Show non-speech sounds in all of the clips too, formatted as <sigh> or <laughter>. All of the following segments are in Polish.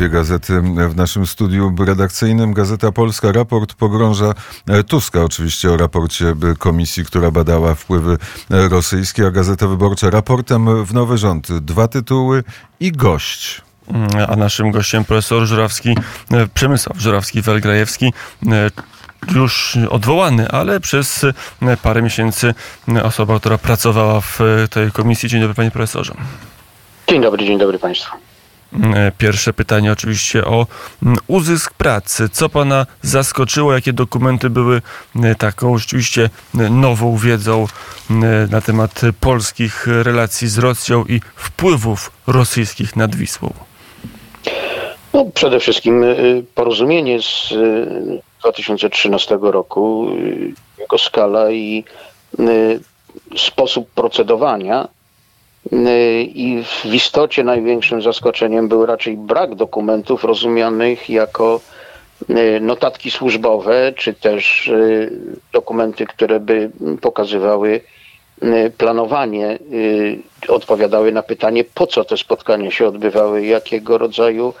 dwie gazety w naszym studiu redakcyjnym. Gazeta Polska, raport pogrąża Tuska oczywiście o raporcie komisji, która badała wpływy rosyjskie, a Gazeta Wyborcza raportem w nowy rząd. Dwa tytuły i gość. A naszym gościem profesor Żurawski, Przemysław Żurawski-Welgrajewski, już odwołany, ale przez parę miesięcy osoba, która pracowała w tej komisji. Dzień dobry panie profesorze. Dzień dobry, dzień dobry państwu. Pierwsze pytanie oczywiście o uzysk pracy. Co pana zaskoczyło? Jakie dokumenty były taką rzeczywiście nową wiedzą na temat polskich relacji z Rosją i wpływów rosyjskich nad Wisłą? No, przede wszystkim porozumienie z 2013 roku, jego skala i sposób procedowania. I w istocie największym zaskoczeniem był raczej brak dokumentów rozumianych jako notatki służbowe, czy też dokumenty, które by pokazywały planowanie, odpowiadały na pytanie, po co te spotkania się odbywały, jakiego rodzaju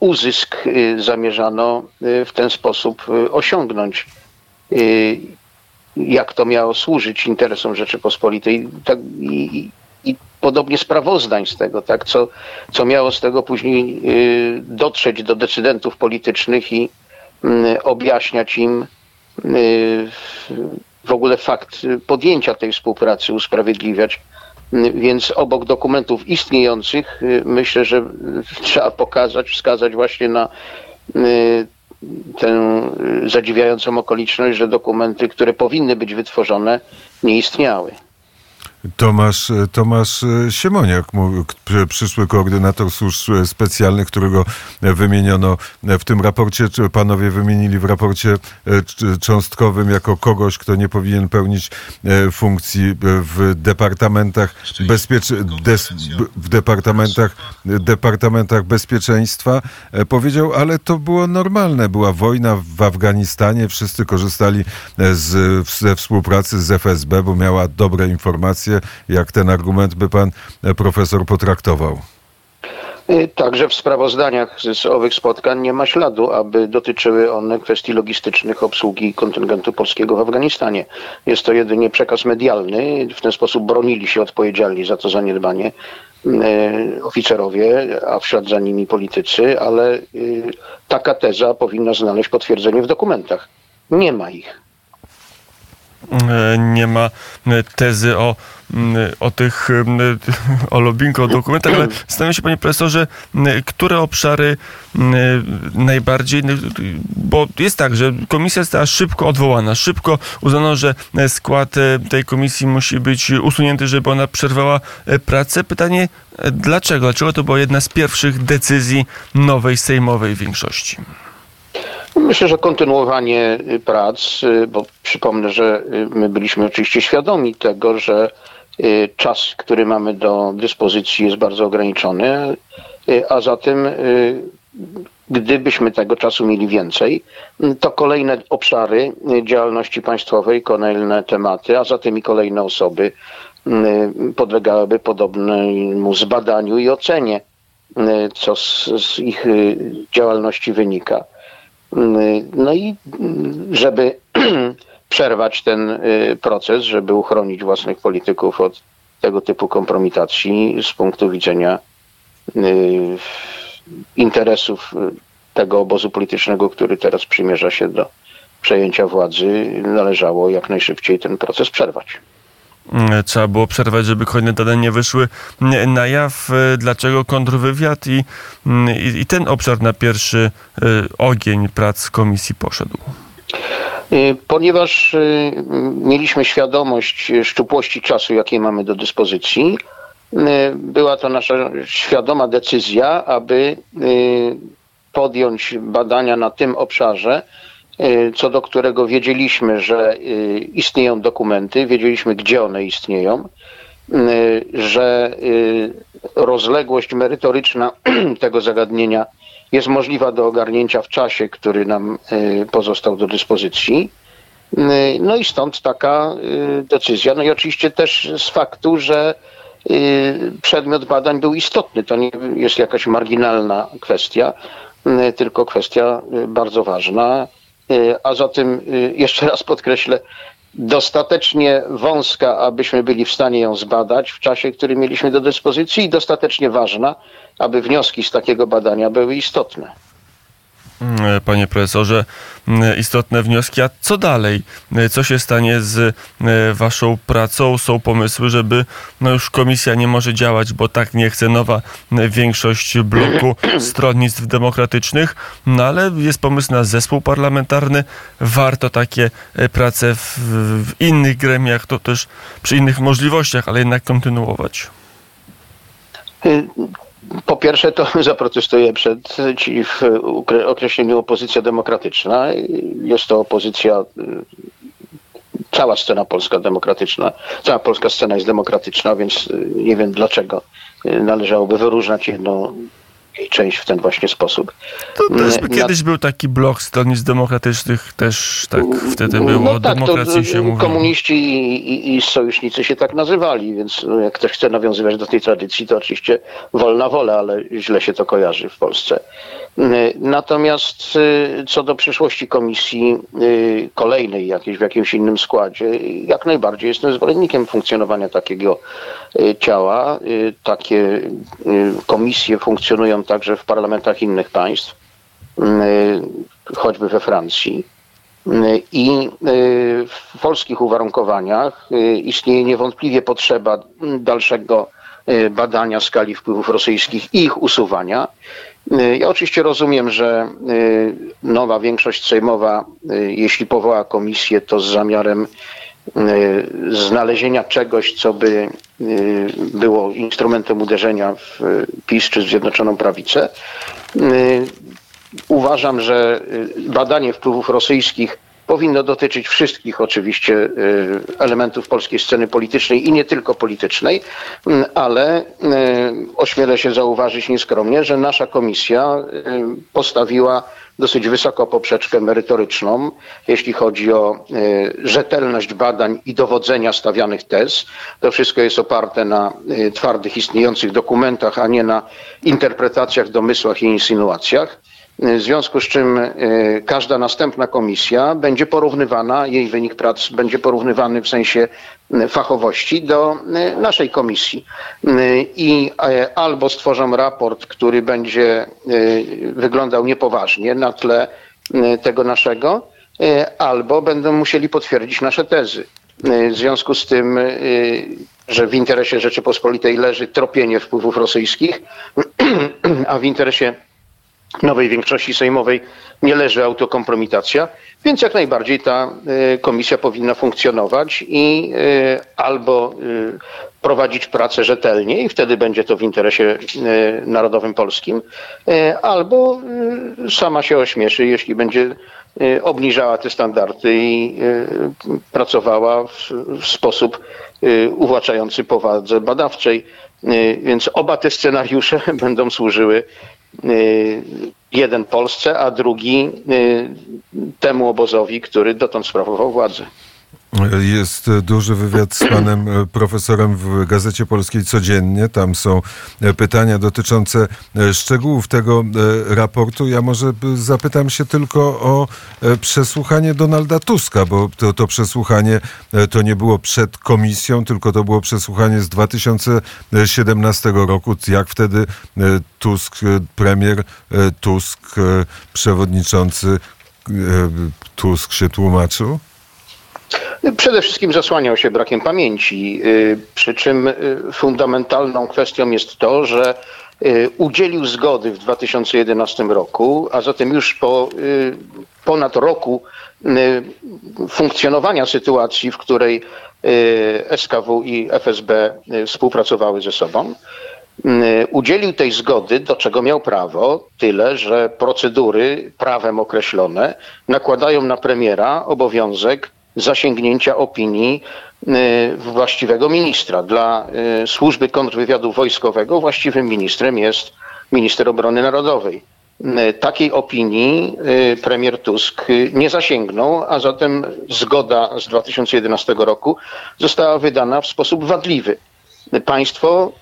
uzysk zamierzano w ten sposób osiągnąć. Jak to miało służyć interesom Rzeczypospolitej tak, i, i podobnie sprawozdań z tego, tak, co, co miało z tego później dotrzeć do decydentów politycznych i objaśniać im w ogóle fakt podjęcia tej współpracy, usprawiedliwiać. Więc obok dokumentów istniejących myślę, że <laughs> trzeba pokazać, wskazać właśnie na tę zadziwiającą okoliczność, że dokumenty, które powinny być wytworzone, nie istniały. Tomasz, Tomasz Siemoniak, przyszły koordynator służb specjalnych, którego wymieniono w tym raporcie, czy panowie wymienili w raporcie cząstkowym jako kogoś, kto nie powinien pełnić funkcji w departamentach, des, w departamentach, departamentach bezpieczeństwa. Powiedział, ale to było normalne. Była wojna w Afganistanie, wszyscy korzystali z, ze współpracy z FSB, bo miała dobre informacje jak ten argument by pan profesor potraktował? Także w sprawozdaniach z owych spotkań nie ma śladu, aby dotyczyły one kwestii logistycznych obsługi kontyngentu polskiego w Afganistanie. Jest to jedynie przekaz medialny. W ten sposób bronili się odpowiedzialni za to zaniedbanie oficerowie, a w ślad za nimi politycy, ale taka teza powinna znaleźć potwierdzenie w dokumentach. Nie ma ich. Nie ma tezy o o tych, <laughs> o lobbyingu, o dokumentach, ale zastanawiam się, panie profesorze, które obszary najbardziej, bo jest tak, że komisja została szybko odwołana, szybko uznano, że skład tej komisji musi być usunięty, żeby ona przerwała pracę. Pytanie, dlaczego? Dlaczego to była jedna z pierwszych decyzji nowej sejmowej większości? Myślę, że kontynuowanie prac, bo przypomnę, że my byliśmy oczywiście świadomi tego, że czas, który mamy do dyspozycji jest bardzo ograniczony, a zatem gdybyśmy tego czasu mieli więcej, to kolejne obszary działalności państwowej, kolejne tematy, a zatem i kolejne osoby podlegałyby podobnemu zbadaniu i ocenie, co z, z ich działalności wynika. No i żeby <clears throat> przerwać ten proces, żeby uchronić własnych polityków od tego typu kompromitacji z punktu widzenia interesów tego obozu politycznego, który teraz przymierza się do przejęcia władzy, należało jak najszybciej ten proces przerwać. Trzeba było przerwać, żeby kolejne dane nie wyszły na jaw. Dlaczego kontrwywiad i, i, i ten obszar na pierwszy ogień prac komisji poszedł? Ponieważ mieliśmy świadomość szczupłości czasu, jakie mamy do dyspozycji, była to nasza świadoma decyzja, aby podjąć badania na tym obszarze, co do którego wiedzieliśmy, że istnieją dokumenty, wiedzieliśmy, gdzie one istnieją, że rozległość merytoryczna <clears throat> tego zagadnienia jest możliwa do ogarnięcia w czasie, który nam pozostał do dyspozycji. No i stąd taka decyzja. No i oczywiście też z faktu, że przedmiot badań był istotny. To nie jest jakaś marginalna kwestia, tylko kwestia bardzo ważna. A zatem jeszcze raz podkreślę, dostatecznie wąska, abyśmy byli w stanie ją zbadać w czasie, który mieliśmy do dyspozycji i dostatecznie ważna, aby wnioski z takiego badania były istotne. Mm, panie profesorze, mm, istotne wnioski. A co dalej? Mm, co się stanie z waszą pracą? Są pomysły, żeby no już komisja nie może działać, bo tak nie chce nowa większość bloku <clears throat> stronnictw demokratycznych, no ale jest pomysł na zespół parlamentarny. Warto takie e, prace w, w innych gremiach, to też przy innych możliwościach, ale jednak kontynuować. Y, po pierwsze, to <laughs> zaprotestuję przed ci w określeniu opozycja demokratyczna. Jest to opozycja, y, cała scena polska demokratyczna, cała polska scena jest demokratyczna, więc y, nie wiem dlaczego należałoby wyróżniać jedną część w ten właśnie sposób. To też by kiedyś był taki blok stronnictw demokratycznych, też tak wtedy było, no o tak, demokracji się mówiło. Komuniści i, i, i, sojusznicy się tak nazywali, więc no, jak ktoś chce nawiązywać do tej tradycji, to oczywiście wolna wola, ale źle się to kojarzy w Polsce. Natomiast y, co do przyszłości komisji y, kolejnej, jakiejś w jakimś innym składzie, jak najbardziej jestem zwolennikiem funkcjonowania takiego y, ciała. Takie komisje funkcjonują także w parlamentach innych państw, choćby we Francji. I w polskich uwarunkowaniach istnieje niewątpliwie potrzeba dalszego badania skali wpływów rosyjskich i ich usuwania. Ja oczywiście rozumiem, że nowa większość sejmowa, jeśli powoła komisję, to z zamiarem znalezienia czegoś, co by było instrumentem uderzenia w PiS czy Zjednoczoną Prawicę. Uważam, że badanie wpływów rosyjskich powinno dotyczyć wszystkich oczywiście y, elementów polskiej sceny politycznej i nie tylko politycznej, mm, ale y, ośmielę się zauważyć nieskromnie, że nasza komisja y, postawiła dosyć wysoko poprzeczkę merytoryczną, jeśli chodzi o rzetelność badań i dowodzenia stawianych tez. To wszystko jest oparte na twardych istniejących dokumentach, a nie na interpretacjach, domysłach i insynuacjach. W związku z czym e, każda następna komisja będzie porównywana, jej wynik prac będzie porównywany w sensie fachowości do naszej komisji. I albo stworzą raport, który będzie wyglądał niepoważnie na tle tego naszego, albo będą musieli potwierdzić nasze tezy. W związku z tym, że w interesie Rzeczypospolitej leży tropienie wpływów rosyjskich, <clears throat> a w interesie nowej większości sejmowej nie leży autokompromitacja, więc jak najbardziej ta y, komisja powinna funkcjonować i y, albo y, prowadzić pracę rzetelnie i wtedy będzie to w interesie narodowym polskim, albo sama się ośmieszy, jeśli będzie obniżała te standardy i pracowała w, sposób uwłaczający powadze badawczej. Więc oba te scenariusze <laughs> będą służyły jeden Polsce, a drugi y, temu obozowi, który dotąd sprawował władzę. Jest duży wywiad z panem e, profesorem w Gazecie Polskiej codziennie. Tam są e, pytania dotyczące e, szczegółów tego raportu. Ja może zapytam się tylko o przesłuchanie Donalda Tuska, bo to, to przesłuchanie to nie było przed komisją, tylko to było przesłuchanie z 2017 roku. Jak wtedy Tusk, premier Tusk, przewodniczący Tusk się tłumaczył? Przede wszystkim zasłaniał się brakiem pamięci, y, przy czym y, fundamentalną kwestią jest to, że y, udzielił zgody w 2011 roku, a zatem już po ponad roku funkcjonowania sytuacji, w której SKW i FSB współpracowały ze sobą, udzielił tej zgody, do czego miał prawo, tyle, że procedury prawem określone nakładają na premiera obowiązek zasięgnięcia opinii y, właściwego ministra. Dla y, służby kontrwywiadu wojskowego właściwym ministrem jest minister obrony narodowej. Y, takiej opinii premier Tusk nie zasięgnął, a zatem zgoda z 2011 roku została wydana w sposób wadliwy. państwo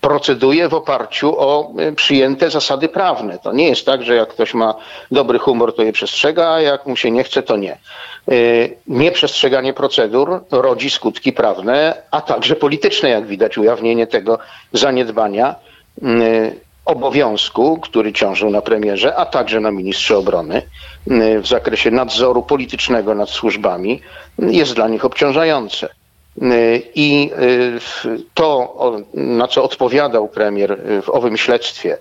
proceduje w oparciu o y, przyjęte zasady prawne. To nie jest tak, że jak ktoś ma dobry humor, to je przestrzega, a jak mu się nie chce, to nie. Y, Nieprzestrzeganie procedur rodzi skutki prawne, a także polityczne, jak widać, ujawnienie tego zaniedbania y, obowiązku, który ciążył na premierze, a także na ministrze obrony w zakresie nadzoru politycznego nad służbami jest dla nich obciążające. I to, na co odpowiadał premier w owym śledztwie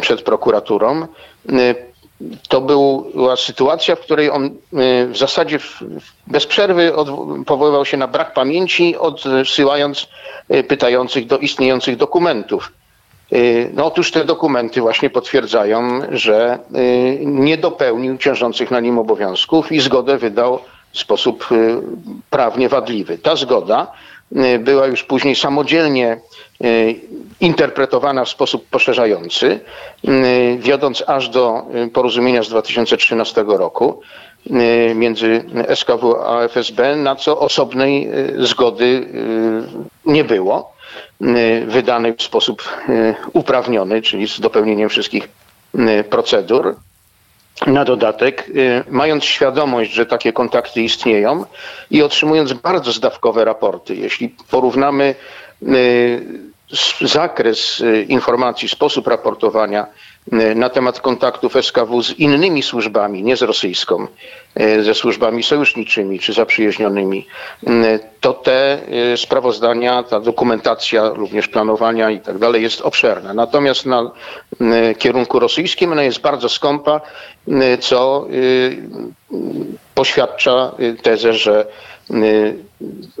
przed prokuraturą, to była sytuacja, w której on w zasadzie bez przerwy powoływał się na brak pamięci, odsyłając pytających do istniejących dokumentów. No otóż te dokumenty właśnie potwierdzają, że nie dopełnił ciążących na nim obowiązków i zgodę wydał w sposób y, prawnie wadliwy. Ta zgoda y, była już później samodzielnie y, interpretowana w sposób poszerzający, wiodąc aż do porozumienia z 2013 roku między SKW a FSB, na co osobnej zgody nie było, wydanej w sposób uprawniony, czyli z dopełnieniem wszystkich procedur. Na dodatek, y, mając świadomość, że takie kontakty istnieją i otrzymując bardzo zdawkowe raporty, jeśli porównamy y, zakres y, informacji, sposób raportowania na temat kontaktów SKW z innymi służbami, nie z rosyjską, y, ze służbami sojuszniczymi czy zaprzyjaźnionymi, y, to te sprawozdania, ta dokumentacja również planowania i tak dalej jest obszerna. Natomiast na kierunku rosyjskim ona jest bardzo skąpa, co poświadcza tezę, że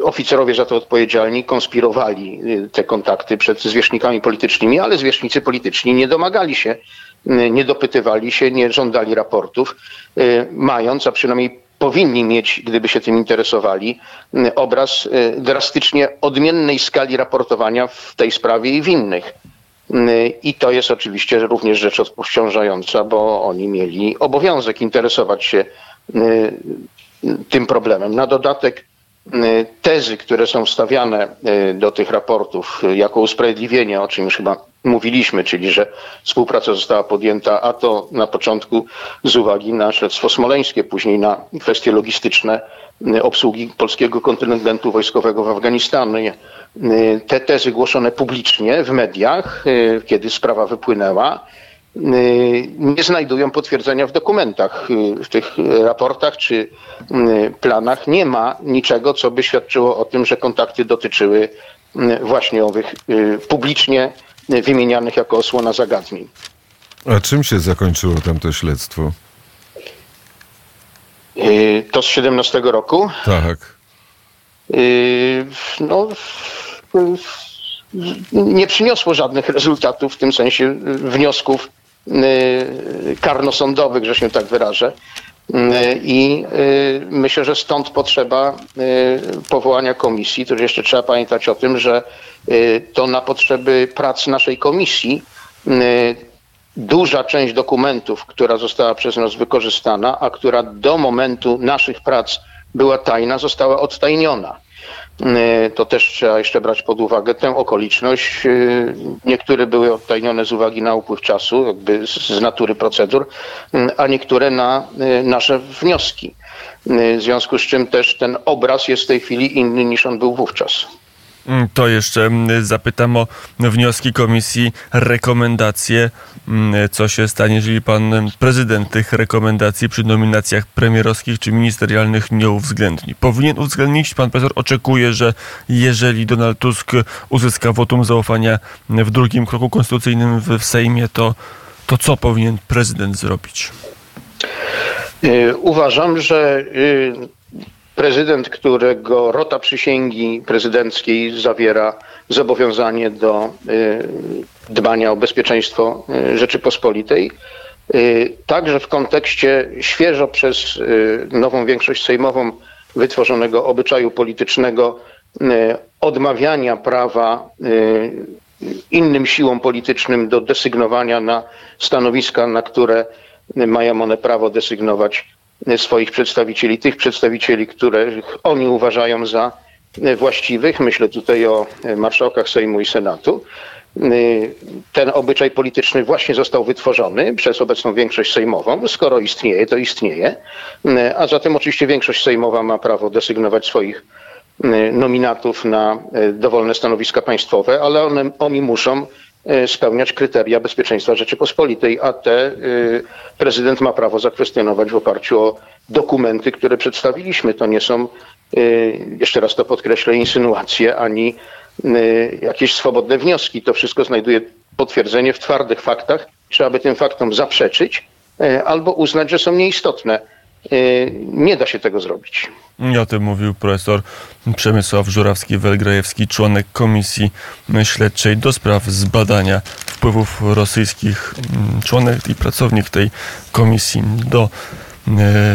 oficerowie za to odpowiedzialni konspirowali y, te kontakty przed zwierzchnikami politycznymi, ale zwierzchnicy polityczni nie domagali się, y, nie dopytywali się, nie żądali raportów, mając, a przynajmniej powinni mieć, gdyby się tym interesowali, obraz drastycznie odmiennej skali raportowania w tej sprawie i w innych. I to jest oczywiście również rzecz obciążająca, bo oni mieli obowiązek interesować się tym problemem. Na dodatek y, tezy, które są wstawiane y, do tych raportów y, jako usprawiedliwienie, o czym już chyba mówiliśmy, czyli że współpraca została podjęta, a to na początku z uwagi na śledztwo smoleńskie, później na kwestie logistyczne obsługi polskiego kontyngentu wojskowego w Afganistanie. Te tezy głoszone publicznie w mediach, kiedy sprawa wypłynęła, nie znajdują potwierdzenia w dokumentach. Y, w tych raportach czy y, planach nie ma niczego, co by świadczyło o tym, że kontakty dotyczyły właśnie owych publicznie wymienianych jako osłona zagadnień. A czym się zakończyło tamto śledztwo? To z 17 roku? Tak. No, nie przyniosło żadnych rezultatów, w tym sensie wniosków Y, karnosądowych, że się tak wyrażę. Y, I y, myślę, że stąd potrzeba powołania komisji. To jeszcze trzeba pamiętać o tym, że to na potrzeby prac naszej komisji duża część dokumentów, która została przez nas wykorzystana, a która do momentu naszych prac była tajna, została odtajniona. E, to też trzeba jeszcze brać pod uwagę tę okoliczność. E, niektóre były odtajnione z uwagi na upływ czasu, jakby z natury procedur, a niektóre na nasze wnioski. W związku z czym też ten obraz jest w tej chwili inny niż on był wówczas. Mm, to jeszcze mm, zapytam o wnioski komisji, rekomendacje. Mm, co się stanie, jeżeli pan prezydent tych rekomendacji przy nominacjach premierowskich czy ministerialnych nie uwzględni? Powinien uwzględnić. Pan profesor oczekuje, że jeżeli Donald Tusk uzyska wotum zaufania w drugim kroku konstytucyjnym w Sejmie, to, to co powinien prezydent zrobić? Y, uważam, że y, prezydent, którego rota przysięgi prezydenckiej zawiera zobowiązanie do y, dbania o bezpieczeństwo y, Rzeczypospolitej, y, także w kontekście świeżo przez nową większość sejmową wytworzonego obyczaju politycznego odmawiania prawa innym siłom politycznym do desygnowania na stanowiska, na które mają one prawo desygnować swoich przedstawicieli, tych przedstawicieli, których oni uważają za właściwych, myślę tutaj o marszałkach Sejmu i Senatu, ten obyczaj polityczny właśnie został wytworzony przez obecną większość sejmową. Skoro istnieje, to istnieje. A zatem oczywiście większość sejmowa ma prawo desygnować swoich nominatów na dowolne stanowiska państwowe, ale one, oni muszą spełniać kryteria bezpieczeństwa Rzeczypospolitej, a te y, prezydent ma prawo zakwestionować w oparciu o dokumenty, które przedstawiliśmy. To nie są, y, jeszcze raz to podkreślę, insynuacje ani jakieś swobodne wnioski. To wszystko znajduje potwierdzenie w twardych faktach. Trzeba by tym faktom zaprzeczyć albo uznać, że są nieistotne. Y, Nie da się tego zrobić. I o tym mówił profesor Przemysław Żurawski-Welgrajewski, członek Komisji Śledczej do spraw zbadania wpływów rosyjskich, mm, członek i pracownik tej komisji do,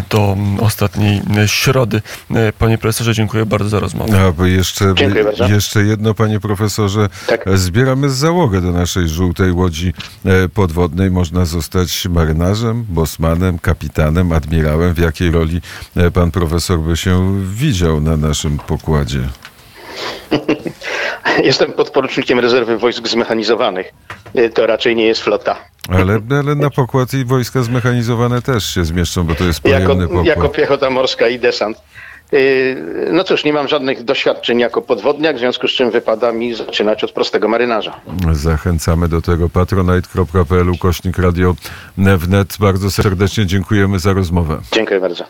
do ostatniej środy. E, Panie profesorze, dziękuję bardzo za rozmowę. A, bo jeszcze, Dziękuję bardzo. jeszcze jedno, panie profesorze. Tak. Zbieramy załogę do naszej żółtej łodzi e, podwodnej. Można zostać marynarzem, bosmanem, kapitanem, admirałem. W jakiej roli e, pan profesor by się widział na naszym pokładzie? <laughs> <laughs> Jestem podporucznikiem rezerwy wojsk zmechanizowanych. Y, To raczej nie jest flota. Ale, ale na pokład i wojska zmechanizowane też się zmieszczą, bo to jest Jako, pojemny pokład. jako piechota morska i desant. Y, No cóż, nie mam żadnych doświadczeń jako podwodniak, w związku z czym wypada mi zaczynać od prostego marynarza. Zachęcamy do tego. patronite.pl, kośnik radio wnet. Bardzo serdecznie dziękujemy za rozmowę. Dziękuję bardzo.